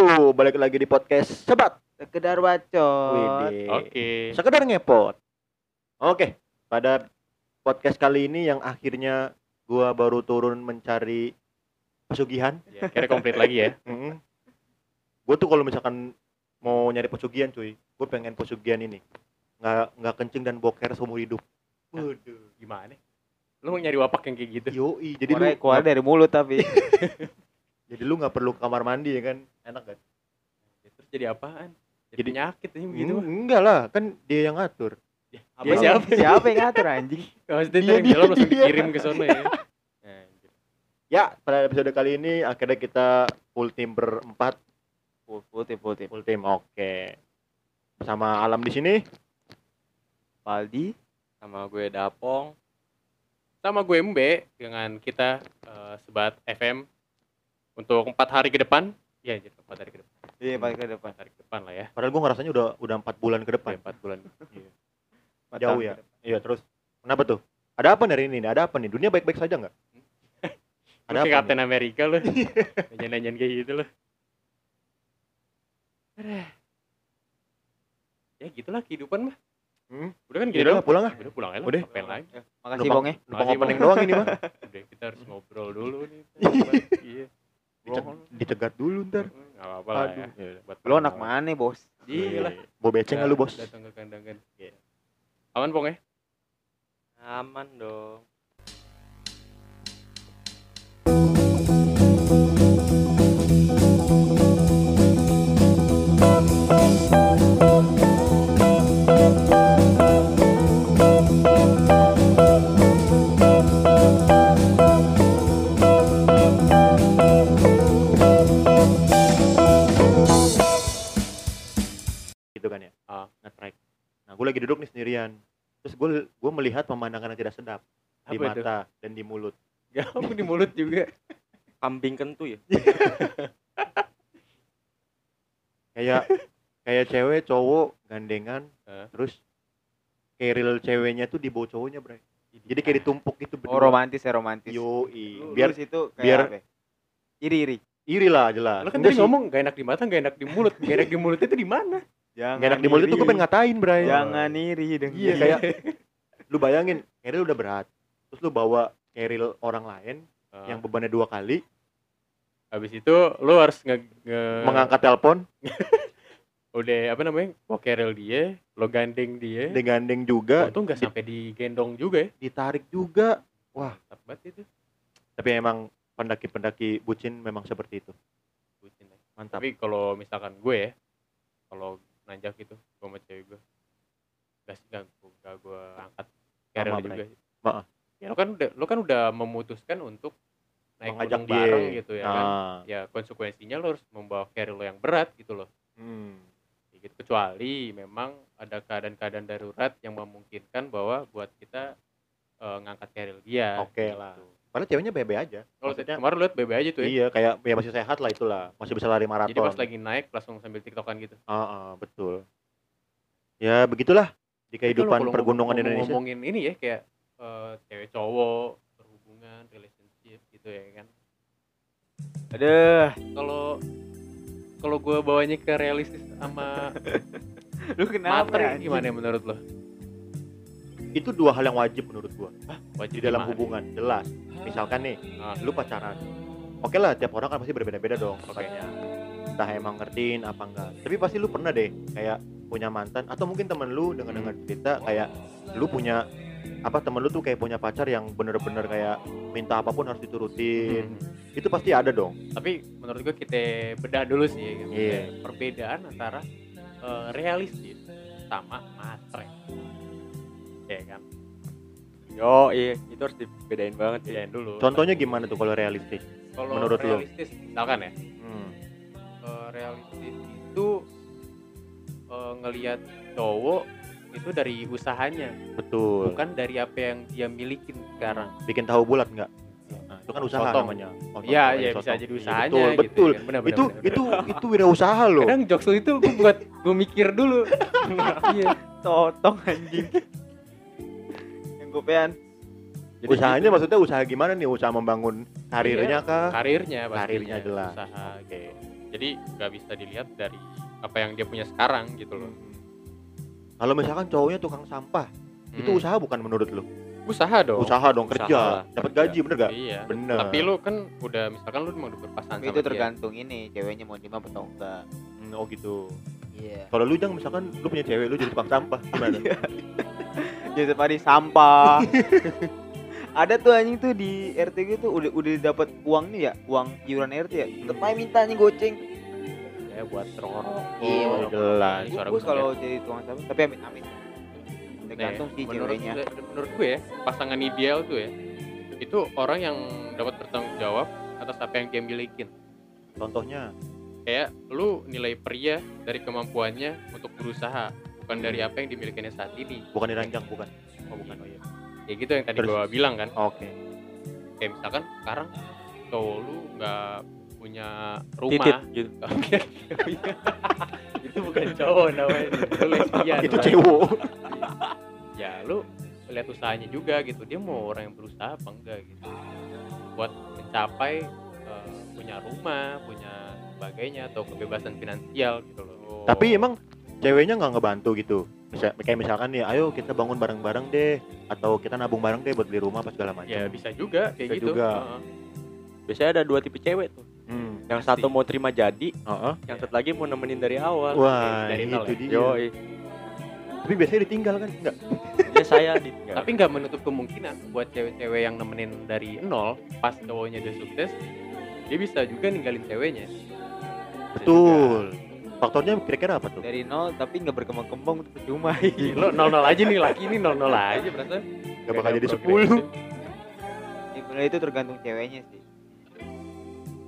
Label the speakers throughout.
Speaker 1: balik lagi di podcast Sebat.
Speaker 2: Sekedar bacot.
Speaker 1: Widih.
Speaker 3: Oke.
Speaker 1: Sekedar ngepot. Oke, pada podcast kali ini yang akhirnya gua baru turun mencari pesugihan.
Speaker 3: Ya, kira komplit lagi ya.
Speaker 1: Mm Gue tuh kalau misalkan mau nyari pesugihan cuy, gue pengen pesugihan ini. Nggak nggak kencing dan boker seumur hidup.
Speaker 3: Waduh, gimana? Lu mau nyari wapak yang kayak gitu?
Speaker 1: Yoi, jadi
Speaker 2: Keluar,
Speaker 1: lu
Speaker 2: keluar dari mulut tapi.
Speaker 1: jadi lu nggak perlu kamar mandi ya kan? Enak kan?
Speaker 3: Terus jadi apaan? Jadi,
Speaker 1: Jadi-
Speaker 3: penyakit ini begitu.
Speaker 1: Hmm, enggak lah, kan dia yang ngatur.
Speaker 3: Ya, apa
Speaker 1: Dia-
Speaker 3: siapa?
Speaker 2: Siapa yang ngatur anjing?
Speaker 3: Maksudnya
Speaker 1: Dia-
Speaker 3: dia, yang
Speaker 1: dia-
Speaker 3: langsung
Speaker 1: dia.
Speaker 3: dikirim ke sono ya. Anjir.
Speaker 1: Ya, pada episode kali ini akhirnya kita full team berempat,
Speaker 2: Full, full tip, full tip.
Speaker 1: full team. Oke. Bersama Alam di sini.
Speaker 2: Paldi.
Speaker 3: Sama gue Dapong. Sama gue Mbe dengan kita eh, sebat FM untuk empat hari ke depan. Iya, jadi empat hari ke depan.
Speaker 2: Iya, paling ke depan.
Speaker 3: Empat hari ke depan lah ya.
Speaker 1: Padahal gue ngerasanya udah udah empat bulan ke depan.
Speaker 3: empat bulan.
Speaker 2: Empat
Speaker 1: Jauh ya. Iya, terus kenapa tuh? Ada apa dari ini? Ada apa nih? Dunia baik-baik saja nggak?
Speaker 3: Lu
Speaker 1: Ada
Speaker 3: kayak
Speaker 1: apa?
Speaker 3: Captain America lu. Nanya-nanyain kayak gitu loh. Ya gitulah kehidupan mah.
Speaker 1: Hmm?
Speaker 3: Udah kan
Speaker 1: Ya
Speaker 3: gitu
Speaker 1: udah pulang ah.
Speaker 3: Udah pulang aja.
Speaker 1: Udah.
Speaker 3: Ngapain lagi?
Speaker 2: Ya, Makasih Bong ya.
Speaker 1: Numpang
Speaker 3: Makasih,
Speaker 1: opening
Speaker 3: Bang.
Speaker 1: doang ini mah.
Speaker 3: Udah kita harus ngobrol dulu nih. Iya.
Speaker 1: Dicegat dulu ntar.
Speaker 3: Nggak apa-apa lah ya.
Speaker 1: Aduh.
Speaker 3: Buat
Speaker 2: Lu anak mana, Bos?
Speaker 3: Iya lah.
Speaker 1: Mau beceng nggak lu bos?
Speaker 3: Datang ke kandang kan. Iya. Aman pong ya?
Speaker 4: Aman dong.
Speaker 1: Mata dan di mulut.
Speaker 3: Kamu di mulut juga.
Speaker 4: Kambing kentu ya?
Speaker 1: Kayak kayak cewek cowok gandengan
Speaker 3: Hah?
Speaker 1: terus keril ceweknya tuh di bawah cowoknya, Bray. Jadi kayak ditumpuk gitu
Speaker 2: Oh, romantis ya, romantis.
Speaker 1: Yoi.
Speaker 2: Lu-
Speaker 1: Biar
Speaker 2: situ kayak
Speaker 1: biar-
Speaker 2: apa ya? Iri-iri.
Speaker 1: iri lah jelas.
Speaker 3: Lu kan
Speaker 1: Enggak
Speaker 3: tadi
Speaker 1: sih.
Speaker 3: ngomong gak enak di mata, gak enak di mulut. Gak enak di mulut itu di mana?
Speaker 2: Jangan
Speaker 1: Nggak enak di mulut itu gue pengen ngatain, Bray.
Speaker 2: Jangan iri dong.
Speaker 1: Iya kayak lu bayangin keril udah berat. Terus lu bawa keril orang lain
Speaker 3: Ah.
Speaker 1: yang bebannya dua kali
Speaker 3: Habis itu lu harus nge, nge-
Speaker 1: mengangkat telepon,
Speaker 3: udah apa namanya? Pokerel dia, lo gandeng dia.
Speaker 1: digandeng juga,
Speaker 3: Oh, tuh nggak sampai digendong juga ya.
Speaker 1: ditarik juga.
Speaker 3: Mantap banget itu.
Speaker 1: Tapi emang pendaki-pendaki bucin memang seperti itu.
Speaker 3: Bucin ya.
Speaker 1: Mantap.
Speaker 3: Tapi kalau misalkan gue ya, kalau nanjak gitu, gue sama cewek gue, gak sih gak, gak gue angkat
Speaker 1: Sama,
Speaker 3: juga.
Speaker 1: Bray.
Speaker 3: Ya lo kan udah lo kan udah memutuskan untuk naik
Speaker 1: Mengajak
Speaker 3: gunung
Speaker 1: dia.
Speaker 3: bareng gitu ya kan.
Speaker 1: Ah.
Speaker 3: Ya konsekuensinya lo harus membawa keril lo yang berat gitu loh.
Speaker 1: Hmm.
Speaker 3: Ya gitu. Kecuali memang ada keadaan-keadaan darurat yang memungkinkan bahwa buat kita eh, ngangkat keril dia.
Speaker 1: Oke
Speaker 3: gitu.
Speaker 1: lah. Padahal ceweknya bebe aja.
Speaker 3: Kalau
Speaker 1: Maksudnya
Speaker 3: kemarin lihat bebe aja tuh ya.
Speaker 1: iya kayak ya masih sehat lah itulah, masih bisa lari maraton.
Speaker 3: Jadi pas lagi naik langsung sambil tiktokan gitu.
Speaker 1: Ah, ah, betul. Ya begitulah di kehidupan pergunungan
Speaker 3: ngomong-
Speaker 1: Indonesia.
Speaker 3: Ngomongin ini ya kayak eh, cewek cowok berhubungan relationship gitu ya kan.
Speaker 2: Aduh,
Speaker 3: Kalau kalau gue bawanya ke realistis sama
Speaker 2: lu kenapa?
Speaker 3: materi
Speaker 2: anjing?
Speaker 3: gimana ya menurut lo?
Speaker 1: Itu dua hal yang wajib menurut gua
Speaker 3: Wajib
Speaker 1: di dalam hubungan, jelas. Misalkan nih,
Speaker 3: Ah.
Speaker 1: lu pacaran. Oke lah, tiap orang kan pasti berbeda-beda dong sifatnya. Entah emang ngertiin apa enggak. Tapi pasti lu pernah deh kayak punya mantan atau mungkin temen lu dengan dengar cerita kayak lu punya apa temen lu tuh kayak punya pacar yang bener-bener kayak minta apa pun harus diturutin.
Speaker 3: Hmm.
Speaker 1: Itu pasti ada dong.
Speaker 3: Tapi menurut gue kita bedah dulu sih ya.
Speaker 1: Iya.
Speaker 3: Kayak Perbedaan antara eh, realistis sama matre. Ya kan.
Speaker 4: Yo, iya, itu harus dibedain banget sih.
Speaker 3: Bedain dulu.
Speaker 1: Contohnya gimana tuh kalau realistis?
Speaker 3: kalau
Speaker 1: menurut lo?
Speaker 3: realistis misalkan ya
Speaker 1: Hmm.
Speaker 3: eh, realistis itu eh, ngelihat cowok itu dari usahanya
Speaker 1: Betul.
Speaker 3: bukan dari apa yang dia milikin sekarang
Speaker 1: Bikin tahu bulat enggak? Nah, itu kan usaha
Speaker 3: Sotong.
Speaker 1: namanya. Oh,
Speaker 3: Iya,
Speaker 1: sotong,
Speaker 3: iya
Speaker 1: sotong.
Speaker 3: bisa jadi
Speaker 1: Iya,
Speaker 3: usahanya
Speaker 1: betul,
Speaker 3: gitu
Speaker 1: betul.
Speaker 3: ya kan. Benar, benar,
Speaker 1: itu
Speaker 3: benar,
Speaker 1: itu
Speaker 3: benar.
Speaker 1: itu wirausaha loh.
Speaker 3: kadang jokes lu itu gue buat gue mikir dulu iya
Speaker 2: Totong anjing. yang gopean.
Speaker 3: Jadi
Speaker 1: Usahanya
Speaker 3: gitu.
Speaker 1: maksudnya usaha gimana nih? Usaha membangun karirnya kah?
Speaker 3: karirnya pastinya,
Speaker 1: Karirnya jelas.
Speaker 3: usaha oke jadi nggak bisa dilihat dari apa yang dia punya sekarang gitu loh
Speaker 1: Kalau misalkan cowoknya tukang sampah, itu
Speaker 3: Hmm.
Speaker 1: usaha bukan menurut lu?
Speaker 3: usaha dong
Speaker 1: Usaha dong,
Speaker 4: Usaha
Speaker 1: kerja, dapat gaji bener gak?
Speaker 3: iya
Speaker 1: Bener.
Speaker 3: tapi lu kan udah misalkan lu udah berpasangan
Speaker 2: itu
Speaker 3: dia.
Speaker 2: tergantung ini ceweknya mau terima atau enggak.
Speaker 1: Hmm, oh gitu.
Speaker 2: Iya.
Speaker 1: Kalau lu jang misalkan lu punya cewek lu jadi tukang sampah gimana?
Speaker 2: Jadi hari sampah. Ada tuh anjing tuh di RT gitu udah udah dapat uang nih ya, uang iuran RT ya. Tetep aja minta nih goceng.
Speaker 3: Ya buat rokok
Speaker 2: Iya,
Speaker 1: oh, jelas.
Speaker 3: Suara
Speaker 2: Gue kalau jadi tukang sampah, tapi amit amit. Tergantung sih
Speaker 3: menurut,
Speaker 2: ceweknya.
Speaker 3: menurut gue ya pasangan ideal tuh ya itu orang yang dapat bertanggung jawab atas apa yang dia milikin
Speaker 1: Contohnya,
Speaker 3: kayak lu nilai pria dari kemampuannya untuk berusaha bukan dari apa yang dimilikinya saat ini
Speaker 1: bukan diranjang, bukan.
Speaker 3: oh bukan oh iya ya gitu yang tadi
Speaker 1: Terus?
Speaker 3: gua bilang kan
Speaker 1: Oke.
Speaker 3: kayak misalkan sekarang cowok lu nggak punya rumah
Speaker 4: titit gitu
Speaker 3: Oke. itu bukan cowok namanya itu lesbian
Speaker 1: itu cewek.
Speaker 3: ya lu lihat usahanya juga gitu dia mau orang yang berusaha apa enggak gitu buat mencapai eh, punya rumah punya sebagainya atau kebebasan finansial gitu loh
Speaker 1: Tapi emang ceweknya nggak ngebantu gitu. Bisa, kayak misalkan nih, ayo kita bangun bareng-bareng deh, atau kita nabung bareng deh buat beli rumah apa segala macam.
Speaker 3: ya bisa juga kayak
Speaker 1: Bisa
Speaker 3: gitu
Speaker 1: juga.
Speaker 3: Heeh.
Speaker 4: biasanya ada dua tipe cewek tuh. Yang
Speaker 3: Pasti.
Speaker 4: satu mau terima jadi
Speaker 1: Heeh.
Speaker 4: yang satu lagi mau nemenin dari awal
Speaker 1: Wah,
Speaker 3: dari nol
Speaker 1: itu
Speaker 3: ya?
Speaker 1: dia.
Speaker 4: Yoi.
Speaker 1: Tapi biasanya ditinggal kan? Enggak.
Speaker 4: ya saya ditinggal
Speaker 3: tapi nggak menutup kemungkinan buat cewek-cewek yang nemenin dari nol pas cowoknya udah sukses dia bisa juga ninggalin ceweknya
Speaker 1: Betul. Faktornya kira-kira apa tuh?
Speaker 2: Dari nol tapi nggak berkembang-kembang percuma.
Speaker 3: juga. lo nol nol aja nih laki ini nol nol aja perasaan
Speaker 1: Gak bakal jadi. 10.
Speaker 2: Ya, sebenarnya itu tergantung ceweknya sih.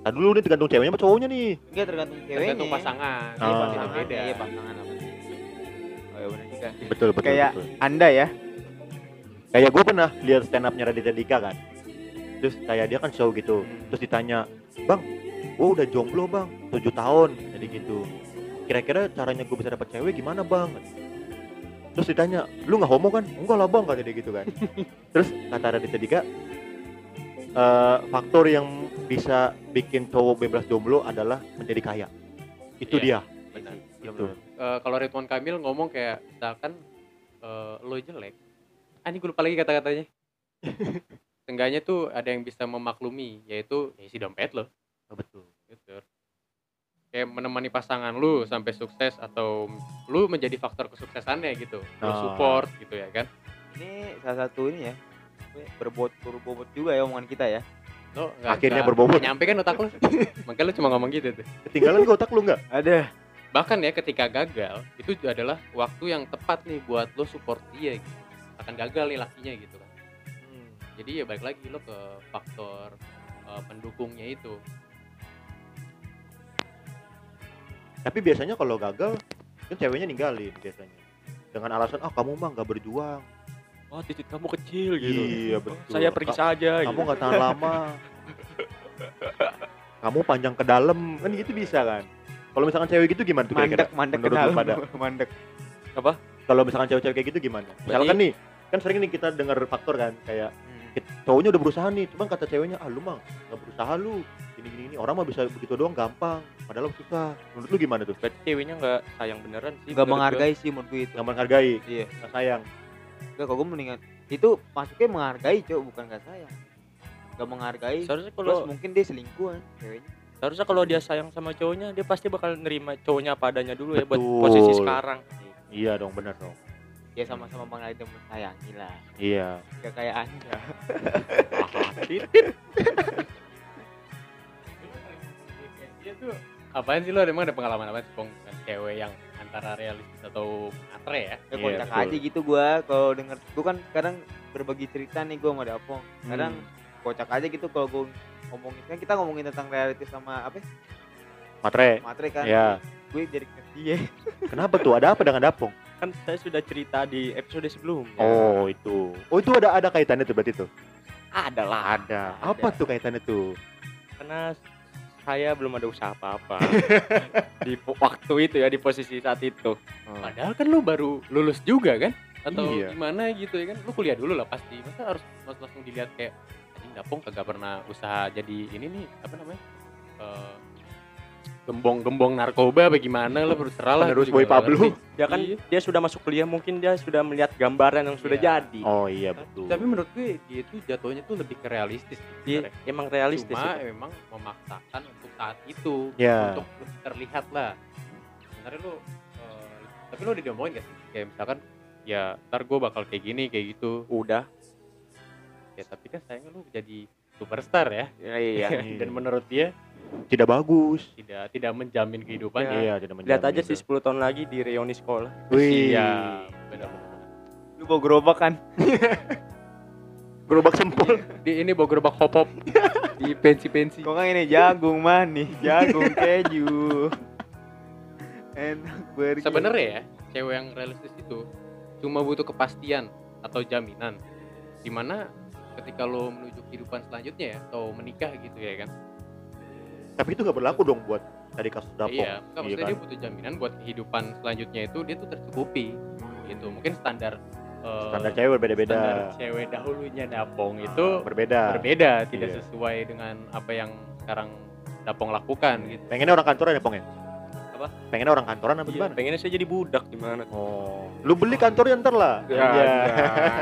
Speaker 1: Tadi dulu nih tergantung ceweknya apa cowoknya nih?
Speaker 2: Enggak tergantung ceweknya.
Speaker 3: tergantung pasangan
Speaker 2: Iya,
Speaker 1: Ah.
Speaker 2: pasangan
Speaker 3: beda
Speaker 2: Iya, pasangan apa. Oh ya benar juga.
Speaker 1: Betul, betul,
Speaker 2: Kayak-
Speaker 1: betul.
Speaker 2: Anda ya.
Speaker 1: Kayak gue pernah lihat stand up-nya Raditya Dika kan. Terus kayak dia kan show gitu. Terus ditanya, "Bang, gue udah jomblo, Bang. 7 tahun." Jadi gitu. Kira-kira caranya gue bisa dapat cewek gimana, Bang? Terus ditanya, "Lu nggak homo kan?" "Enggak lah, Bang," kata dia gitu kan. Terus kata Raditya Dika, "Eh, faktor yang bisa bikin cowok bebas jomblo adalah menjadi kaya. Itu
Speaker 3: Iya,
Speaker 1: dia.
Speaker 3: benar
Speaker 1: Gitu.
Speaker 3: Eh, kalau Ridwan Kamil ngomong kayak misalkan eh, lo jelek ah ini gue lupa lagi kata-katanya Seenggaknya tuh ada yang bisa memaklumi yaitu ya isi dompet lo
Speaker 1: Oh, betul.
Speaker 3: gitu kayak menemani pasangan lu sampai sukses atau lu menjadi faktor kesuksesannya gitu lu
Speaker 1: Ah.
Speaker 3: support gitu ya kan
Speaker 2: Ini salah satu ini ya. Berbobot berbobot juga ya omongan kita ya.
Speaker 3: lo nggak-
Speaker 1: Akhirnya
Speaker 3: nggak-
Speaker 1: berbobot.
Speaker 3: nyampe kan otak lu makanya lu cuma ngomong gitu tuh
Speaker 1: Ketinggalan ke otak lu nggak?
Speaker 2: Ada.
Speaker 3: bahkan ya ketika gagal itu adalah waktu yang tepat nih buat lo support dia gitu akan gagal nih lakinya gitu kan jadi ya balik lagi lo ke faktor uh, pendukungnya itu
Speaker 1: Tapi biasanya kalau gagal kan ceweknya ninggalin biasanya. Dengan alasan ah kamu mah nggak berjuang.
Speaker 4: Oh titik kamu kecil gitu
Speaker 1: Iya betul.
Speaker 4: saya pergi
Speaker 1: Ka-
Speaker 4: saja
Speaker 1: Kamu
Speaker 4: gitu.
Speaker 1: nggak tahan lama. kamu panjang ke dalam kan gitu bisa kan. Kalau misalkan cewek gitu gimana tuh kira-kira?
Speaker 2: Mandek mandek ke dalam.
Speaker 1: pada?
Speaker 2: Mandek.
Speaker 1: Kalau misalkan cewek-cewek kayak gitu gimana? Misalkan nih kan sering nih kita dengar faktor kan kayak
Speaker 2: Hmm.
Speaker 1: cowoknya udah berusaha nih, cuman kata ceweknya ah lu mah nggak berusaha lu gini gini gini orang mah bisa begitu doang gampang padahal susah menurut lu gimana tuh
Speaker 4: berarti ceweknya nggak sayang beneran sih
Speaker 2: Enggak
Speaker 4: menurut
Speaker 2: menghargai sih menurut gue itu.
Speaker 1: nggak menghargai
Speaker 2: Iya.
Speaker 1: nggak sayang
Speaker 2: Enggak kalau gue mendingan itu masuknya menghargai cowok bukan gak sayang. Gak menghargai.
Speaker 4: seharusnya kalau
Speaker 2: mungkin dia selingkuhan ceweknya.
Speaker 4: seharusnya kalau dia sayang sama cowoknya dia pasti bakal nerima cowoknya apa adanya dulu ya buat
Speaker 1: Betul.
Speaker 4: posisi sekarang
Speaker 1: iya dong bener dong
Speaker 2: Ya sama-sama menghargai dan mensayangi lah.
Speaker 1: iya
Speaker 2: Gak kayak anda.
Speaker 3: dia tuh apaan sih lo emang ada pengalaman apa sih Pong cewek yang antara realistis atau matre ya.
Speaker 2: Ya kocak
Speaker 1: betul.
Speaker 2: aja gitu gua kalau denger gua kan kadang berbagi cerita nih gua sama Dapong. Kadang
Speaker 1: Hmm.
Speaker 2: kocak aja gitu kalau gua ngomongin kan kita ngomongin tentang realitis sama apa ya,
Speaker 1: matre.
Speaker 2: Matre kan.
Speaker 1: ya
Speaker 2: Gue jadi dia.
Speaker 1: kenapa tuh? Ada apa dengan dapong?
Speaker 4: Kan saya sudah cerita di episode sebelumnya.
Speaker 1: Oh itu. Oh itu ada ada kaitannya tuh berarti tuh?
Speaker 4: Ada lah.
Speaker 1: Ada. Apa tuh kaitannya tuh?
Speaker 4: Karena saya belum ada usaha apa-apa. Di waktu itu ya di posisi saat itu.
Speaker 1: Oh.
Speaker 3: padahal kan lo baru lulus juga kan? Atau
Speaker 1: Iya.
Speaker 3: gimana gitu ya kan? Lu kuliah dulu lah pasti. Masa harus langsung dilihat kayak anjing dapong kagak pernah usaha jadi ini nih apa namanya? Eh, gembong-gembong narkoba apa gimana lah terserah lah
Speaker 1: Penerus
Speaker 3: gua
Speaker 1: Boy
Speaker 3: nggak
Speaker 1: Pablo.
Speaker 4: Ya kan
Speaker 3: Iya.
Speaker 4: dia sudah masuk kuliah mungkin dia sudah melihat gambaran yang sudah
Speaker 3: Iya.
Speaker 4: jadi.
Speaker 1: Oh iya betul.
Speaker 3: tapi menurut gue dia itu jatuhnya tuh lebih ke realistis
Speaker 4: Dia
Speaker 3: sebenarnya.
Speaker 4: emang realistis
Speaker 3: cuma
Speaker 4: itu.
Speaker 3: memang memaksakan untuk saat itu
Speaker 1: Ya.
Speaker 3: untuk lebih terlihat lah sebenarnya lu eh, tapi lu udah diomongin gak sih kayak misalkan ya ntar gue bakal kayak gini kayak gitu
Speaker 4: Udah.
Speaker 3: ya tapi kan sayangnya lu jadi superstar ya
Speaker 4: Ya, iya.
Speaker 3: dan menurut dia
Speaker 1: Tidak bagus.
Speaker 3: tidak tidak menjamin kehidupannya
Speaker 1: Iya, tidak
Speaker 4: Lihat
Speaker 1: menjamin
Speaker 4: aja
Speaker 1: itu.
Speaker 4: sih 10 tahun lagi di reuni sekolah.
Speaker 1: Wih.
Speaker 3: iya benar-benar
Speaker 2: Lu bawa gerobak kan?
Speaker 1: Gerobak sempol.
Speaker 3: di ini bawa gerobak hop hop di pensi pensi
Speaker 2: Kok kan ini jagung manis, jagung keju. Enak pergi.
Speaker 3: sebenarnya ya cewek yang realistis itu cuma butuh kepastian atau jaminan di mana ketika lo menuju kehidupan selanjutnya ya atau menikah gitu ya kan
Speaker 1: Tapi itu nggak berlaku dong buat tadi kasus dapur.
Speaker 3: iya enggak, maksudnya
Speaker 1: kan?
Speaker 3: dia butuh jaminan buat kehidupan selanjutnya itu dia tuh tercukupi gitu mungkin standar eh,
Speaker 1: Standar cewek berbeda-beda.
Speaker 3: standar cewek dahulunya dapong itu
Speaker 1: berbeda.
Speaker 3: berbeda tidak
Speaker 1: Iya.
Speaker 3: sesuai dengan apa yang sekarang dapong lakukan gitu
Speaker 1: Pengennya orang kantoran ya, Pong ya?
Speaker 3: Apa?
Speaker 1: Pengennya orang kantoran apa
Speaker 4: Iya,
Speaker 1: gimana?
Speaker 4: pengennya saya jadi budak gimana?
Speaker 1: Oh. Lu beli kantornya ntar lah.
Speaker 4: Ya,
Speaker 1: Iya.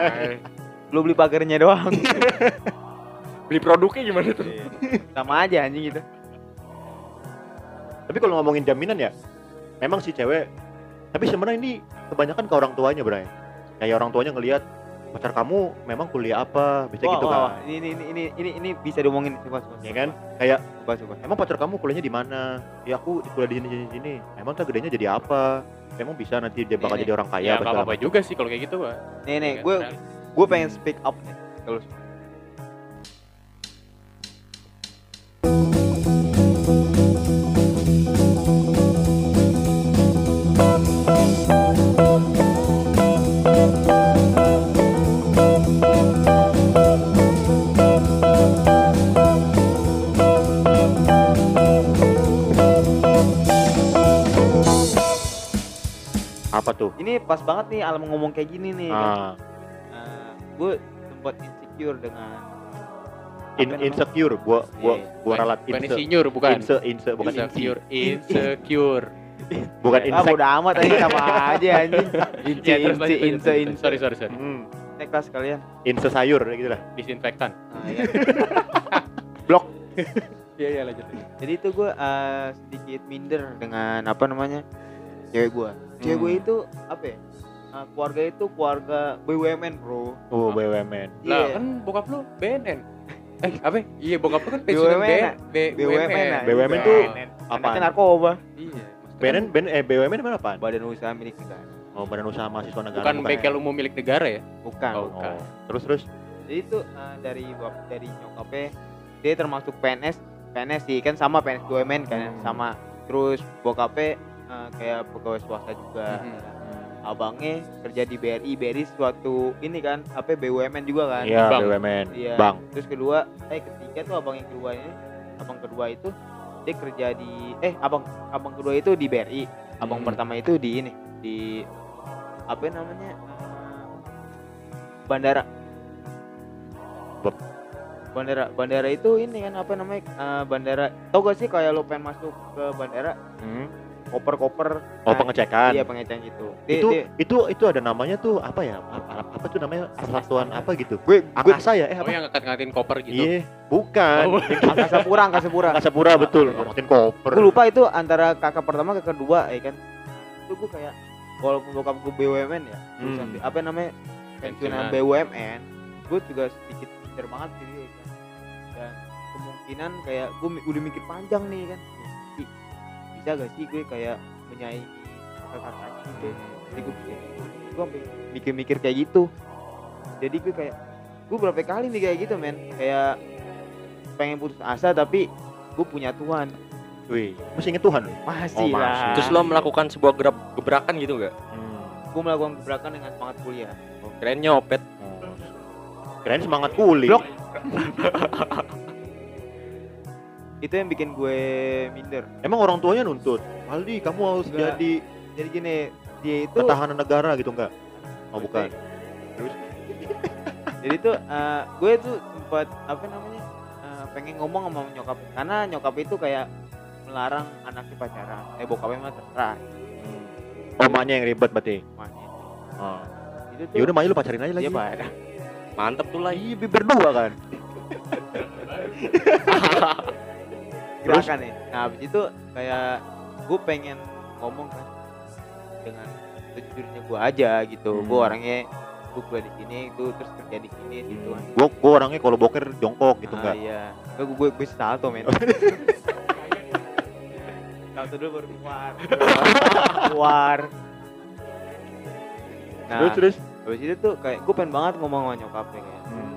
Speaker 2: Lu beli pagarnya doang.
Speaker 4: Beli produknya gimana tuh?
Speaker 2: Sama aja anjing gitu.
Speaker 1: Tapi kalau ngomongin jaminan ya, memang si cewek. Tapi sebenarnya ini kebanyakan ke orang tuanya, Bray. Kayak orang tuanya ngelihat pacar kamu memang kuliah apa, bisa
Speaker 2: Wah,
Speaker 1: gitu
Speaker 2: wah,
Speaker 1: kan.
Speaker 2: wah. Ini, ini ini ini ini bisa diomongin coba coba.
Speaker 1: Ya kan? Kayak
Speaker 2: Coba coba.
Speaker 1: emang pacar kamu kuliahnya di mana? Ya aku di kuliah di sini sini sini. Emang tuh gedenya jadi apa? Emang bisa nanti dia bakal
Speaker 2: Nih,
Speaker 1: jadi orang kaya
Speaker 3: ya
Speaker 1: apa
Speaker 3: apa-apa juga sih kalau kayak gitu pak
Speaker 2: Nih nih,
Speaker 3: Iya,
Speaker 2: gue
Speaker 3: realis.
Speaker 2: gue pengen speak up nih. Kalau ini pas banget nih alam ngomong kayak gini nih. Kan.
Speaker 1: Ah,
Speaker 2: gue sempat insecure dengan
Speaker 1: in, insecure. Gua gua
Speaker 2: Iya.
Speaker 1: gua ralat
Speaker 3: bukan
Speaker 1: inse.
Speaker 3: insinyur bukan
Speaker 1: Inse, inse, bukan
Speaker 3: insecure insecure
Speaker 1: Bukan
Speaker 2: ah
Speaker 1: insek.
Speaker 2: udah amat aja sama aja anjing.
Speaker 3: Lanjut,
Speaker 2: ince
Speaker 3: lanjut.
Speaker 2: ince.
Speaker 3: sorry sorry sorry
Speaker 1: Hmm,
Speaker 2: Naik kelas kalian.
Speaker 1: inse sayur gitu lah.
Speaker 3: disinfektan
Speaker 2: Nah, ya.
Speaker 3: iya iya lanjut
Speaker 2: Jadi itu gue eh, sedikit minder dengan apa namanya cewek gue. Cewek gue
Speaker 1: Hmm.
Speaker 2: itu apa ya? Eh, keluarga itu keluarga BUMN bro.
Speaker 1: Oh, BUMN.
Speaker 3: lah
Speaker 2: Iya.
Speaker 3: kan bokap lu BNN eh apa iya bokap lu kan pensiunan
Speaker 2: BUMN,
Speaker 3: B
Speaker 2: BUMN, nah,
Speaker 1: BUMN
Speaker 2: iya.
Speaker 1: tuh
Speaker 2: Anaknya
Speaker 1: apaan?
Speaker 2: narkoba.
Speaker 3: iya
Speaker 1: BNN, BN, eh, BUMN mana apaan?
Speaker 2: Badan usaha milik negara.
Speaker 1: Oh, Badan Usaha Mahasiswa Negara.
Speaker 3: bukan
Speaker 1: ya?
Speaker 3: bengkel umum milik negara ya
Speaker 2: Bukan.
Speaker 3: Oh.
Speaker 1: Oh, terus terus.
Speaker 2: Jadi itu eh, dari dari nyokapnya dia termasuk PNS PNS sih kan sama PNS BUMN kan
Speaker 1: Hmm.
Speaker 2: sama terus bokapnya eh, kayak pegawai swasta juga
Speaker 3: Mhm.
Speaker 2: abangnya kerja di BRI BRI suatu ini kan apa BUMN juga kan
Speaker 1: Iya,
Speaker 3: Bang.
Speaker 1: BUMN.
Speaker 2: Iya.
Speaker 1: Bang.
Speaker 2: Terus kedua, eh ketiga tuh abang yang kedua ini, abang kedua itu dia kerja di eh abang abang kedua itu di BRI, abang
Speaker 3: Hmm.
Speaker 2: pertama itu di ini di apa namanya eh, bandara.
Speaker 1: Bep.
Speaker 2: Bandara bandara itu ini kan apa namanya eh, bandara. Tau gak sih kayak lo pengen masuk ke bandara
Speaker 1: Hmm.
Speaker 2: Koper-koper
Speaker 1: Oh,
Speaker 2: nah,
Speaker 1: pengecekan.
Speaker 2: Iya pengecekan gitu. Dia-
Speaker 1: itu
Speaker 2: dia-
Speaker 1: itu itu ada namanya tuh apa ya? Apa, apa tuh namanya? Satuan apa gitu?
Speaker 2: gue gue
Speaker 1: Angkasa ya? Eh
Speaker 3: oh
Speaker 1: apa?
Speaker 3: yang ngangkat-ngangkatin koper gitu
Speaker 1: Iya, bukan.
Speaker 3: Oh.
Speaker 2: angkasa pura angkasa pura.
Speaker 1: Angkasa Pura betul. Ngomongin koper.
Speaker 2: gue lupa itu antara kakak pertama kakak kedua ya kan itu gue kayak walaupun bokap gue BUMN ya
Speaker 1: Hmm.
Speaker 2: Apa namanya pensiunan. BUMN gue juga sedikit pinter banget sih ya kan dan kemungkinan kayak gue udah mikir panjang nih kan bisa gak sih gue kayak menyaingi kakak-kakak gitu jadi gue pikir gue mikir-mikir kayak gitu jadi gue kayak gue berapa kali nih kayak gitu men kayak pengen putus asa tapi gue punya Tuhan
Speaker 1: Wih, mesti inget Tuhan.
Speaker 2: masih
Speaker 1: Oh,
Speaker 2: lah
Speaker 1: masih.
Speaker 4: Terus lo melakukan sebuah gerab gebrakan gitu nggak?
Speaker 1: Hmm.
Speaker 2: gue melakukan gebrakan dengan semangat kuliah
Speaker 4: Oh, keren nyopet.
Speaker 1: Oh. Keren semangat kuli.
Speaker 2: Blok. itu yang bikin gue minder
Speaker 1: Emang orang tuanya nuntut. Aldi, kamu harus
Speaker 2: Enggak.
Speaker 1: jadi
Speaker 2: jadi gini dia itu
Speaker 1: ketahanan negara gitu enggak? Oh, bukan.
Speaker 2: Terus jadi tuh eh, gue tuh sempat apa namanya eh, pengen ngomong sama nyokap karena nyokap itu kayak melarang anaknya pacaran. Eh bokapnya mah terserah.
Speaker 1: Oh, maknya yang ribet berarti.
Speaker 2: Maknya.
Speaker 1: Oh.
Speaker 2: Itu tuh
Speaker 1: Ya udah, maknya lu pacarin aja lagi.
Speaker 2: Iya, Pak.
Speaker 4: Mantep tuh lah.
Speaker 1: Iya, berdua kan. Terus?
Speaker 2: gerakan nih. Nah, habis itu kayak gue pengen ngomong kan dengan sejujurnya gue aja gitu.
Speaker 1: Hmm.
Speaker 2: Gue orangnya gue kuliah di sini itu terus kerja di sini gitu kan.
Speaker 1: Gua gua orangnya kalau boker jongkok gitu
Speaker 2: Ah,
Speaker 1: enggak.
Speaker 2: Iya. Gue gue gue salto men. salto dulu baru keluar. keluar. Nah,
Speaker 1: Terus terus.
Speaker 2: habis itu tuh kayak gue pengen banget ngomong sama nyokapnya kayak.
Speaker 1: Hmm.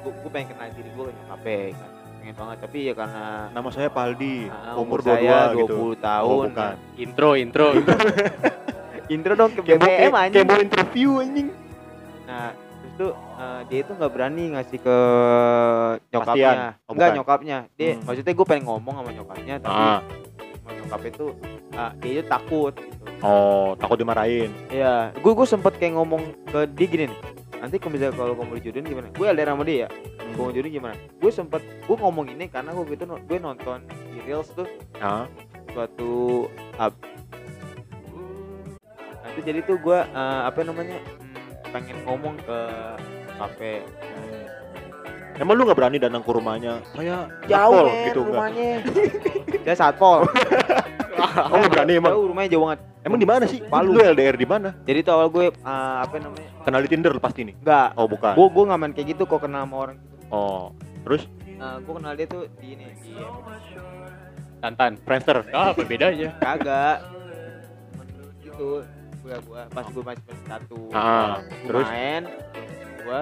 Speaker 2: Gue gue pengen kenal diri gue ke nyokapnya kan. Pengen banget tapi ya karena
Speaker 1: Nama saya Paldi,
Speaker 2: ah,
Speaker 1: umur
Speaker 2: saya
Speaker 1: 22 gitu.
Speaker 2: 20 tahun.
Speaker 1: Oh, bukan.
Speaker 3: Intro, intro.
Speaker 2: Intro dong ke BBM
Speaker 1: kayak,
Speaker 2: anjing.
Speaker 1: kayak mau interview anjing.
Speaker 2: Nah, terus tuh eh, dia itu nggak berani ngasih ke
Speaker 1: Pastian.
Speaker 2: nyokapnya.
Speaker 1: Oh,
Speaker 2: Enggak
Speaker 1: bukan.
Speaker 2: nyokapnya. Dia
Speaker 1: Hmm.
Speaker 2: maksudnya gue pengen ngomong sama nyokapnya tapi
Speaker 1: Ah.
Speaker 2: sama nyokapnya tuh ah, dia itu takut gitu.
Speaker 1: Oh, takut dimarahin.
Speaker 2: Iya, gue gue sempet kayak ngomong ke dia gini nih. Nanti kalau misalnya kalau kamu dijodohin gimana? Gue LDR sama dia ya. Gue mau jodohin gimana? Gue sempet gue ngomong ini karena gue gitu gue nonton di reels tuh
Speaker 1: Ah.
Speaker 2: suatu up. Nanti jadi tuh gue eh, apa namanya hmm, pengen ngomong ke kafe
Speaker 1: Emang lu nggak berani datang ke rumahnya? Saya
Speaker 2: jauh
Speaker 1: satpol
Speaker 2: men
Speaker 1: gitu
Speaker 2: rumahnya saya satpol
Speaker 1: Oh, berani emang.
Speaker 2: jauh rumahnya jauh banget
Speaker 1: Emang di mana sih?
Speaker 2: Palu.
Speaker 1: Lu LDR di mana?
Speaker 2: jadi tuh awal gue eh, apa namanya
Speaker 1: Kenal di Tinder pasti nih.
Speaker 2: enggak
Speaker 1: Oh, bukan.
Speaker 2: gue gue nggak main kayak gitu kok kenal sama orang
Speaker 1: Oh, terus
Speaker 2: Eh, gue kenal dia tuh di ini di
Speaker 3: Tantan.
Speaker 1: Friendster.
Speaker 3: Ah, apa bedanya?
Speaker 2: kagak gitu gue gue pas gue masih kelas satu
Speaker 1: Ah, terus
Speaker 2: main gue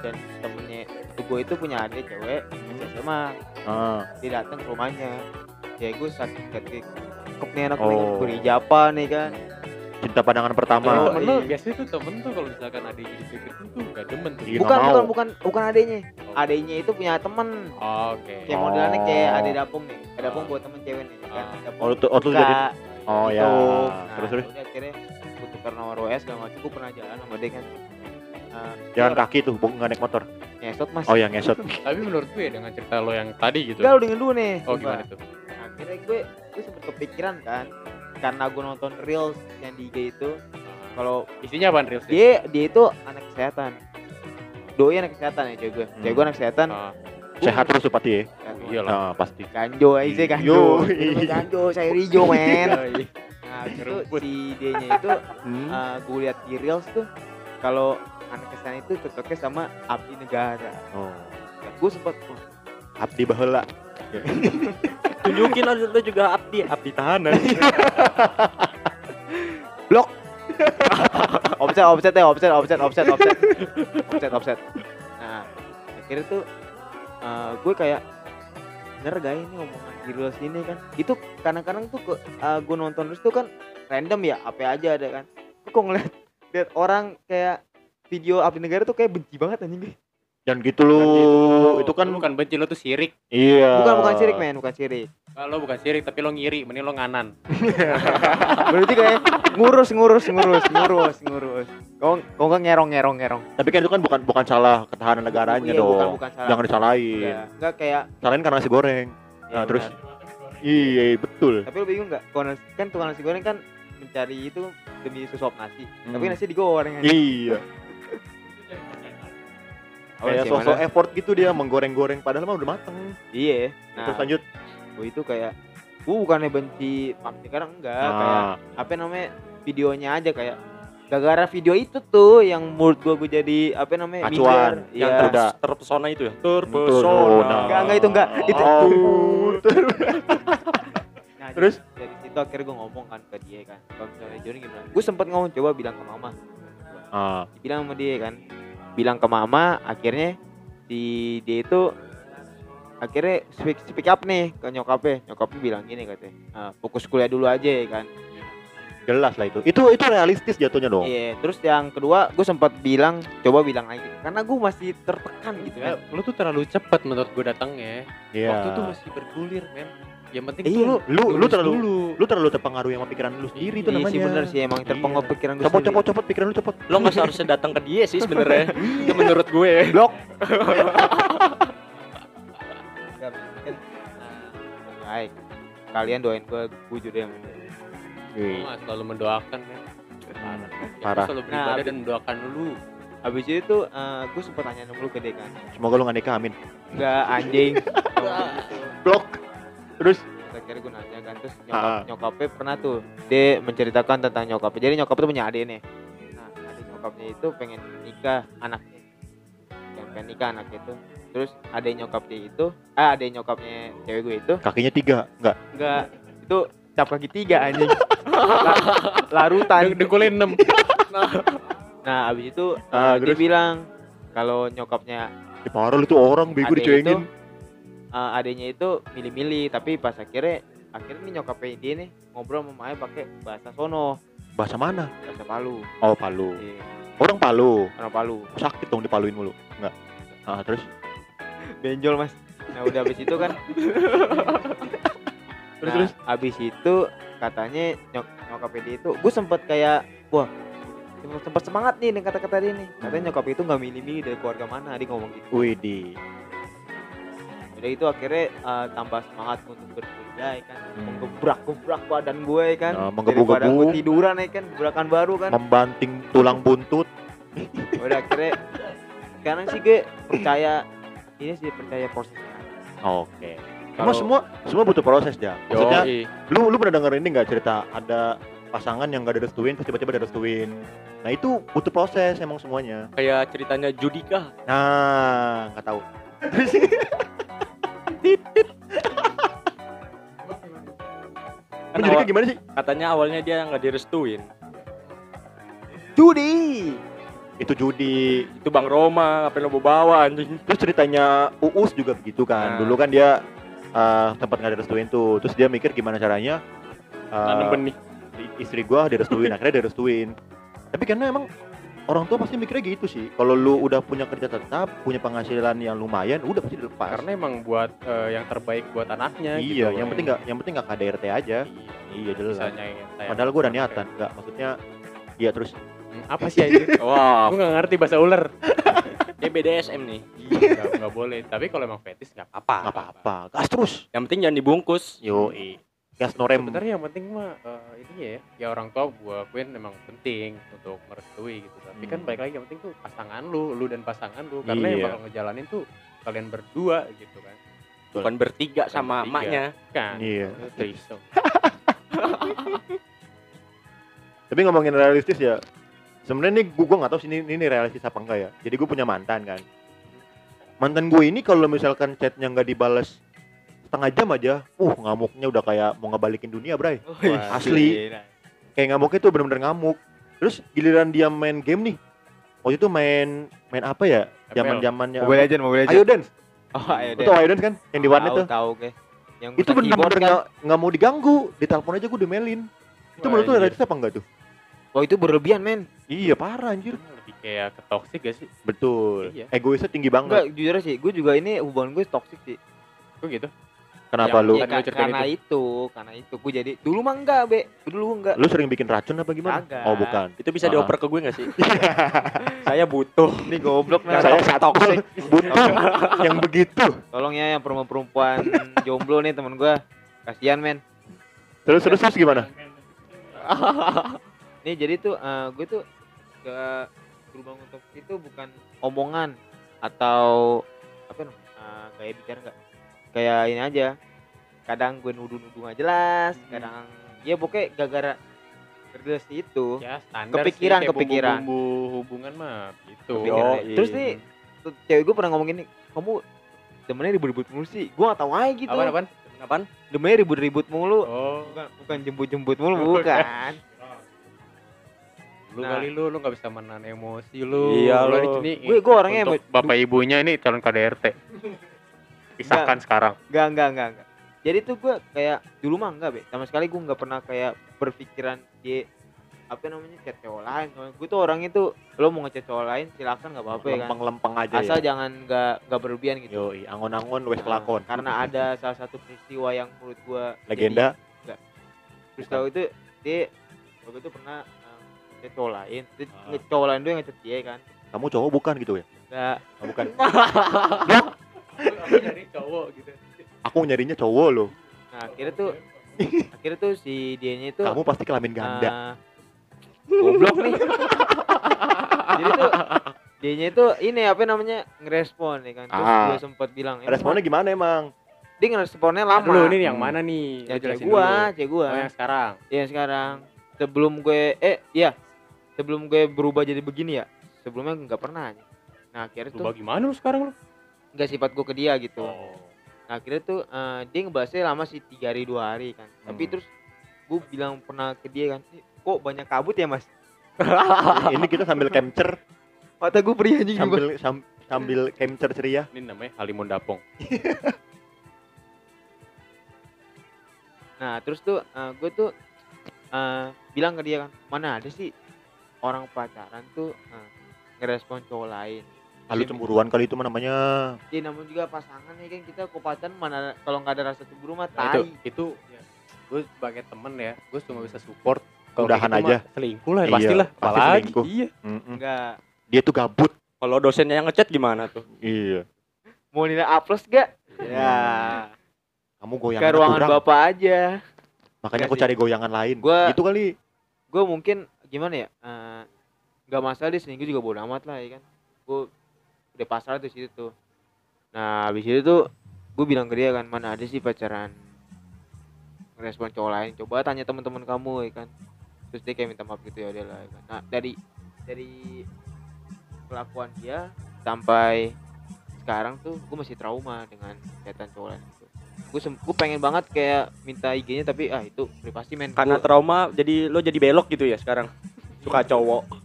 Speaker 2: dan temennya gue itu punya adik cewek SMA
Speaker 1: ah.
Speaker 2: dia datang ke rumahnya ya gue sakit sakit kok nih anak
Speaker 1: Oh.
Speaker 2: nih berhijapa nih kan
Speaker 1: Cinta pandangan pertama.
Speaker 2: Oh,
Speaker 3: temen
Speaker 2: iya.
Speaker 3: biasanya tuh temen tuh kalau misalkan ada yang dipikir tuh gak demen tuh.
Speaker 1: Iya,
Speaker 2: bukan
Speaker 1: nggak
Speaker 2: bukan
Speaker 1: mau.
Speaker 2: bukan bukan adiknya adiknya itu punya temen
Speaker 3: Oh, Oke.
Speaker 2: kayak modelannya kayak
Speaker 1: Oh.
Speaker 2: adik dapung nih adik dapung
Speaker 3: Ah.
Speaker 2: buat temen cewek nih kan
Speaker 3: Ah.
Speaker 2: Dapung
Speaker 1: Oh, tuh- oh,
Speaker 2: suka,
Speaker 1: jadi Oh
Speaker 2: gitu.
Speaker 1: ya.
Speaker 2: Nah,
Speaker 1: Terus terus
Speaker 2: akhirnya gue tukar nomor WS gak macam gue pernah jalan sama dia kan Nah,
Speaker 1: jalan
Speaker 2: dia
Speaker 1: kaki tuh, bukan naik motor.
Speaker 2: ngesot mas
Speaker 1: Oh, yang ngesot.
Speaker 3: Tapi menurut gue dengan cerita lo yang tadi gitu.
Speaker 2: Enggak lu dengan dulu nih
Speaker 3: Oh, gimana tuh?
Speaker 2: Akhirnya gue gue sempet kepikiran kan karena gue nonton reels yang di IG itu kalau
Speaker 3: Isinya apaan reels?
Speaker 2: dia dia itu anak kesehatan doi anak kesehatan ya cewek gue
Speaker 1: Hmm.
Speaker 2: cewek gue anak kesehatan
Speaker 3: Ah,
Speaker 1: Sehat terus tuh pasti ya.
Speaker 3: iya lah.
Speaker 1: Nah, pasti.
Speaker 2: ganjo aja
Speaker 1: Yo,
Speaker 2: ganjo
Speaker 1: iya.
Speaker 2: ganjo saya rijo men
Speaker 3: Yoi.
Speaker 2: nah itu si dia nya itu
Speaker 1: Hmm.
Speaker 2: uh, gue lihat di reels tuh kalau anak kesehatan itu cocoknya sama abdi negara
Speaker 1: Oh.
Speaker 2: nah, gue sempet wah,
Speaker 1: Abdi baheula.
Speaker 4: Tunjukin lah lu juga abdi, abdi tahanan.
Speaker 2: offset offset ya offset offset offset offset. Offset offset. Nah akhirnya tuh uh, gue kayak bener gak ini omongan di reels ini kan? Itu kadang-kadang tuh uh, gue nonton terus tuh kan random ya apa aja ada kan. Kok ngeliat lihat orang kayak video abdi negara tuh kayak benci banget anjing. gue
Speaker 1: Jangan gitu lu. Itu kan
Speaker 3: Lu bukan benci lo tuh sirik.
Speaker 1: iya.
Speaker 2: bukan bukan sirik men bukan sirik
Speaker 3: lo bukan sirik tapi lo ngiri, mending lo nganan.
Speaker 2: berarti kayak ngurus ngurus ngurus ngurus ngurus kok kok nggak ngerong ngerong ngerong
Speaker 1: Tapi kan itu kan bukan bukan salah ketahanan negaranya
Speaker 2: Iya,
Speaker 1: dong.
Speaker 2: bukan bukan salah
Speaker 1: Jangan disalahin.
Speaker 2: Iya, nggak kayak
Speaker 1: Salahin karena nasi goreng.
Speaker 2: ya
Speaker 1: Nah, terus?
Speaker 2: benar.
Speaker 1: Iya, betul.
Speaker 2: tapi lu bingung nggak kalau nasi, kan tukang nasi goreng kan mencari itu demi sesuap nasi tapi
Speaker 1: Hmm.
Speaker 2: nasi digoreng
Speaker 1: Iya.
Speaker 2: Oh,
Speaker 1: Kayak sosok
Speaker 2: mana?
Speaker 1: effort gitu dia menggoreng-goreng padahal mah udah mateng.
Speaker 2: iya
Speaker 1: Terus
Speaker 2: nah
Speaker 1: lanjut.
Speaker 2: gua itu kayak gua bukannya benci Pak sekarang enggak kayak
Speaker 1: Nah,
Speaker 2: apa namanya videonya aja kayak gara-gara video itu tuh yang menurut gua gua jadi apa namanya
Speaker 1: Acuan.
Speaker 2: minder.
Speaker 1: Yang terda-
Speaker 4: Terpesona itu ya.
Speaker 1: Terpesona.
Speaker 2: Enggak, enggak itu enggak. Itu
Speaker 1: Oh,
Speaker 2: Nah,
Speaker 1: Terus?
Speaker 2: dari, situ akhirnya gue ngomong kan ke dia kan kalau misalnya Joni gimana gue sempet ngomong coba bilang ke mama
Speaker 1: Ah,
Speaker 2: bilang sama dia kan bilang ke mama akhirnya di dia itu akhirnya speak, speak up nih ke nyokapnya nyokapnya bilang gini katanya "Ah, fokus kuliah dulu aja ya kan
Speaker 1: jelas lah itu. Itu itu realistis jatuhnya dong.
Speaker 2: iya terus yang kedua gue sempat bilang coba bilang lagi karena gue masih tertekan gitu
Speaker 3: Ya,
Speaker 2: kan
Speaker 3: lo tuh terlalu cepat menurut gue datangnya.
Speaker 1: Iya.
Speaker 3: Waktu tuh masih bergulir, men. Yang penting
Speaker 2: Iya.
Speaker 3: tuh lu
Speaker 1: Lu lu terlalu
Speaker 3: dulu.
Speaker 1: lu terlalu terpengaruhi sama pikiran lu sendiri itu
Speaker 2: iya
Speaker 1: namanya.
Speaker 2: sih bener sih emang terpengaruh
Speaker 1: Iya.
Speaker 2: pikiran gue
Speaker 1: Copot copot copot pikiran lu copot.
Speaker 4: Lo nggak seharusnya datang ke dia sih sebenarnya. Itu menurut gue.
Speaker 2: blok baik kalian doain gue gue jodoh yang bener
Speaker 3: nggak selalu mendoakan kan parah
Speaker 1: Parah.
Speaker 3: selalu
Speaker 2: Nah,
Speaker 3: beribadah
Speaker 2: abis-
Speaker 3: dan mendoakan dulu
Speaker 2: habis itu gue sempet tanya dulu ke dia kan
Speaker 1: Semoga lu gak nikah amin.
Speaker 2: enggak anjing
Speaker 1: Blok. Terus?
Speaker 2: Akhirnya gue nanya kan terus
Speaker 1: Ah.
Speaker 2: nyokap, nyokapnya pernah tuh dia menceritakan tentang nyokapnya. Jadi nyokap tuh punya adik nih. Nah adik nyokapnya itu pengen nikah anaknya. Yang pengen nikah anaknya itu. Terus adik nyokapnya itu ah adik nyokapnya cewek gue itu.
Speaker 1: Kakinya tiga, enggak?
Speaker 2: enggak. Itu cap kaki tiga anjing. La- larutan.
Speaker 3: Deng- dengkulnya enam.
Speaker 2: Nah abis itu
Speaker 1: Ah,
Speaker 2: eh, dia bilang kalau nyokapnya
Speaker 1: Ya, parah lu tuh orang bego
Speaker 2: adek
Speaker 1: dicuengin.
Speaker 2: eh, adiknya itu milih-milih tapi pas akhirnya akhirnya nih nyokapnya dia nih ngobrol sama Maya pakai bahasa sono
Speaker 1: Bahasa mana?
Speaker 2: bahasa Palu
Speaker 1: Oh, Palu.
Speaker 2: Iya,
Speaker 1: Orang Palu.
Speaker 2: orang Palu
Speaker 1: Sakit dong dipaluin mulu. Enggak. Ah, terus
Speaker 2: benjol mas nah udah abis itu kan
Speaker 1: terus
Speaker 2: nah,
Speaker 1: terus
Speaker 2: abis itu katanya nyok nyokapnya dia itu gue sempet kayak wah sempet, semangat nih dengan kata-kata dia nih katanya nyokap itu nggak milih-milih dari keluarga mana dia ngomong gitu
Speaker 1: Widih.
Speaker 2: Udah itu akhirnya eh, tambah semangat untuk berkuliah ya kan
Speaker 1: Hmm.
Speaker 2: menggebrak-gebrak badan gue ya kan
Speaker 1: Nah,
Speaker 2: daripada gue
Speaker 1: menggebu-gebu.
Speaker 2: tiduran ya kan gebrakan baru kan
Speaker 1: Membanting tulang buntut.
Speaker 2: udah akhirnya sekarang sih gue percaya ini sih percaya prosesnya
Speaker 1: Oke. Cuma
Speaker 2: Kalau-
Speaker 1: semua semua butuh proses ya. Maksudnya
Speaker 3: Yoi.
Speaker 1: lu lu pernah denger ini nggak cerita ada pasangan yang gak direstuin terus tiba-tiba direstuin. Nah itu butuh proses emang semuanya.
Speaker 4: Kayak ceritanya Judika.
Speaker 1: Nah nggak tahu.
Speaker 4: Kan
Speaker 1: Menjadi
Speaker 4: awal-
Speaker 1: gimana sih?
Speaker 4: katanya awalnya dia nggak direstuin.
Speaker 2: judi
Speaker 1: Itu judi.
Speaker 4: Itu Bang Roma, apa yang lo bawa anjing.
Speaker 1: Terus ceritanya Uus juga begitu kan.
Speaker 4: Nah.
Speaker 1: Dulu kan dia eh, tempat nggak direstuin tuh. Terus dia mikir gimana caranya eh,
Speaker 4: Nanam benih.
Speaker 1: istri gua direstuin akhirnya direstuin. Tapi karena emang orang tua pasti mikirnya gitu sih. Kalau lu udah punya kerja tetap, punya penghasilan yang lumayan, udah pasti dilepas.
Speaker 3: karena emang buat eh, yang terbaik buat anaknya
Speaker 1: iya,
Speaker 3: gitu
Speaker 1: yang penting nggak yang penting nggak KDRT aja.
Speaker 3: iya,
Speaker 1: Iya jelas. Padahal gua udah niatan, nggak maksudnya Iya terus
Speaker 3: Hmm, apa sih anjir
Speaker 4: Wah,
Speaker 3: gue gak ngerti bahasa ular
Speaker 4: dia BDSM nih.
Speaker 3: iya nggak nggak boleh tapi kalau emang fetis nggak apa-apa
Speaker 1: nggak apa-apa, gas terus.
Speaker 4: Yang penting jangan dibungkus.
Speaker 1: Yo, gas norem.
Speaker 3: sebenarnya yang penting mah eh, ini ya ya orang tua gua akuin memang penting untuk merestui gitu tapi kan
Speaker 1: Hmm.
Speaker 3: balik lagi yang penting tuh pasangan lu lu dan pasangan lu karena yang
Speaker 1: Iya.
Speaker 3: bakal ngejalanin tuh kalian berdua gitu kan
Speaker 4: Bukan bertiga sama
Speaker 3: bertiga.
Speaker 4: emaknya.
Speaker 3: kan
Speaker 1: Iya. Tapi ngomongin realistis ya, sebenarnya nih gua, gua nggak tahu sih ini, ini realistis apa enggak ya. Jadi gue punya mantan kan. Mantan gue ini kalau misalkan chatnya nggak dibales setengah jam aja, uh ngamuknya udah kayak mau ngebalikin dunia, bray.
Speaker 3: Wah,
Speaker 1: Asli. Kayak ngamuknya tuh bener-bener ngamuk. Terus giliran dia main game nih, waktu itu main main apa ya? Zaman zamannya
Speaker 2: Mobile Legend Mobile Legend
Speaker 1: Ayo dance,
Speaker 2: oh ayo
Speaker 1: tau Ayo dance kan? Yang di warnet tuh.
Speaker 2: tahu guys yang
Speaker 1: Itu bener-bener
Speaker 2: keyboard kan
Speaker 1: nggak nggak mau diganggu, ditelepon aja gue dimelin. Itu menurut lu realistis apa enggak tuh?
Speaker 2: wah itu berlebihan men
Speaker 1: Iya parah anjir.
Speaker 3: lebih kayak ke toxic gak sih
Speaker 1: Betul.
Speaker 3: Iya.
Speaker 1: Egoisnya tinggi banget.
Speaker 2: enggak jujur sih gue juga ini hubungan gue toxic sih
Speaker 3: kok gitu
Speaker 1: Kenapa
Speaker 3: Yang-
Speaker 1: lu?
Speaker 2: Iya,
Speaker 3: Tadi lu
Speaker 2: ka-
Speaker 3: ceritain
Speaker 2: karena itu. karena itu gue jadi dulu mah enggak be dulu enggak
Speaker 1: Lu sering bikin racun apa gimana?
Speaker 2: Kagak.
Speaker 1: Oh bukan.
Speaker 4: Itu bisa
Speaker 1: Ah.
Speaker 4: dioper ke gue gak sih? Saya butuh.
Speaker 2: ini goblok
Speaker 1: Nah, saya
Speaker 2: toxic,
Speaker 1: satu butuh yang begitu.
Speaker 2: tolong ya yang perempuan-perempuan jomblo nih temen gue kasihan men
Speaker 1: Terus terus terus gimana?
Speaker 2: nih jadi tuh eh, gue tuh gak berubah untuk itu bukan omongan atau apa namanya eh, kayak bicara nggak kayak ini aja. Kadang gue nuduh-nuduh nggak jelas kadang ya pokoknya gara-gara gara itu
Speaker 3: ya standar
Speaker 2: Kepikiran,
Speaker 3: sih,
Speaker 2: kepikiran.
Speaker 3: bumbu-bumbu hubungan mah gitu.
Speaker 2: Kepikiran.
Speaker 4: Yoi.
Speaker 2: terus nih cewek gue pernah ngomong gini kamu demennya ribut-ribut mulu sih. Gue gak tahu aja gitu.
Speaker 3: Apaan apaan?
Speaker 4: Apaan?
Speaker 2: demennya ribut-ribut mulu.
Speaker 3: Oh.
Speaker 2: Bukan bukan jemput-jemput mulu bukan.
Speaker 3: Lu
Speaker 2: Nah.
Speaker 3: kali lu lu nggak bisa menahan emosi lu.
Speaker 4: Iya,
Speaker 3: Lu
Speaker 2: Gue- gue orangnya
Speaker 3: bapak ibunya ini calon KDRT pisahkan sekarang.
Speaker 2: Enggak, enggak, enggak, enggak. Jadi tuh gue kayak dulu mah enggak, Be. Sama sekali gue enggak pernah kayak berpikiran dia apa namanya chat cowok lain. Gue tuh orangnya tuh lo mau ngechat cowok lain silakan nggak apa-apa ya kan.
Speaker 1: Lempeng-lempeng aja
Speaker 2: asal
Speaker 1: ya
Speaker 2: jangan nggak nggak berlebihan gitu.
Speaker 1: Yoi, angon-angon wes
Speaker 2: Nah,
Speaker 1: kelakon.
Speaker 2: karena ada salah satu peristiwa yang menurut gua
Speaker 1: legenda?
Speaker 2: jadi- peristiwa itu dia waktu itu pernah um, ngechat cowok lain. Dia
Speaker 1: Ah.
Speaker 2: nge- cowok lain yang ngechat dia kan.
Speaker 1: Kamu cowok bukan gitu ya?
Speaker 2: Nggak.
Speaker 1: Oh, bukan
Speaker 3: aku nyari cowok gitu.
Speaker 1: Aku nyarinya cowok loh.
Speaker 2: Nah akhirnya tuh akhirnya tuh si dianya itu
Speaker 1: kamu pasti kelamin ganda.
Speaker 2: Ah, goblok nih. Jadi tuh dianya itu ini apa namanya ngerespon ya kan. Terus
Speaker 1: Ah.
Speaker 2: gue sempat bilang "Emang
Speaker 1: responnya gimana emang?
Speaker 2: Dia ngeresponnya lama.
Speaker 3: Dulu ini yang mana nih?
Speaker 2: ya
Speaker 3: Lu
Speaker 2: cewek gua cewek gua.
Speaker 3: Oh yang sekarang.
Speaker 2: ya sekarang. Sebelum gue eh iya. Sebelum gue berubah jadi begini ya. Sebelumnya nggak pernah. Nah akhirnya
Speaker 3: Lu
Speaker 2: tuh
Speaker 3: bagaimana lu sekarang lu?
Speaker 2: Nggak sifat gue ke dia gitu.
Speaker 3: Oh.
Speaker 2: nah akhirnya tuh eh, dia ngebahasnya lama sih tiga hari dua hari kan. Tapi
Speaker 1: Hmm.
Speaker 2: terus gue bilang pernah ke dia kan "Eh, kok banyak kabut ya mas?
Speaker 1: Ini kita sambil capture.
Speaker 2: Mata gue perih anjing
Speaker 1: sambil sam- sambil capture ceria.
Speaker 3: Ini namanya Halimun Dapong.
Speaker 2: nah terus tuh gue tuh eh, bilang ke dia kan mana ada sih orang pacaran tuh eh, ngerespon cowok lain
Speaker 1: Lalu cemburuan kali itu mah namanya
Speaker 2: ya namun juga pasangan ya kan kita kok pacaran mana kalau nggak ada rasa cemburu mah
Speaker 3: Nah, itu
Speaker 2: tai
Speaker 3: itu ya, gue sebagai temen ya, gue cuma bisa support. Kalau
Speaker 1: Udahan
Speaker 3: gitu
Speaker 1: aja.
Speaker 3: mah Selingkuh lah,
Speaker 1: Iya,
Speaker 3: pastilah.
Speaker 1: pasti
Speaker 3: Apalagi.
Speaker 1: selingkuh.
Speaker 3: Iya.
Speaker 1: Mm-mm.
Speaker 2: enggak
Speaker 1: dia tuh gabut
Speaker 4: Kalau dosennya yang ngechat gimana tuh?
Speaker 1: iya
Speaker 2: mau nilai A plus gak
Speaker 1: Hmm.
Speaker 2: ya
Speaker 1: kamu goyangan
Speaker 2: ke ruangan
Speaker 1: kurang
Speaker 2: bapak aja
Speaker 1: makanya aku
Speaker 2: sih.
Speaker 1: cari goyangan lain
Speaker 2: Gua-
Speaker 1: gitu kali
Speaker 2: gue mungkin gimana ya eh, nggak masalah dia seminggu juga bodo amat lah ya kan gue udah pasrah tuh situ tuh nah habis itu tuh gue bilang ke dia kan mana ada sih pacaran respon cowok lain coba tanya teman-teman kamu ya kan terus dia kayak minta maaf gitu ya udahlah ya kan. nah dari dari kelakuan dia sampai sekarang tuh gue masih trauma dengan chatan cowok lain itu gue gue pengen banget kayak minta IG-nya tapi ah itu privasi men
Speaker 4: Karena
Speaker 2: Gua-
Speaker 4: trauma jadi lo jadi belok gitu ya sekarang. Suka cowok.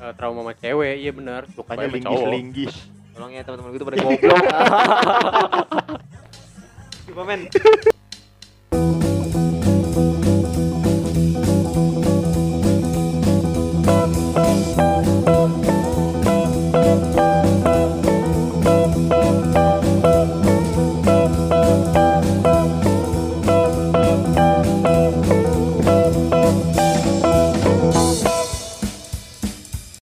Speaker 3: Eh, trauma sama cewek, iya benar.
Speaker 1: sukanya
Speaker 3: sama
Speaker 1: linggis
Speaker 3: cowok.
Speaker 1: linggis
Speaker 2: Tolong ya teman-teman gue tuh pada goblok. Coba men.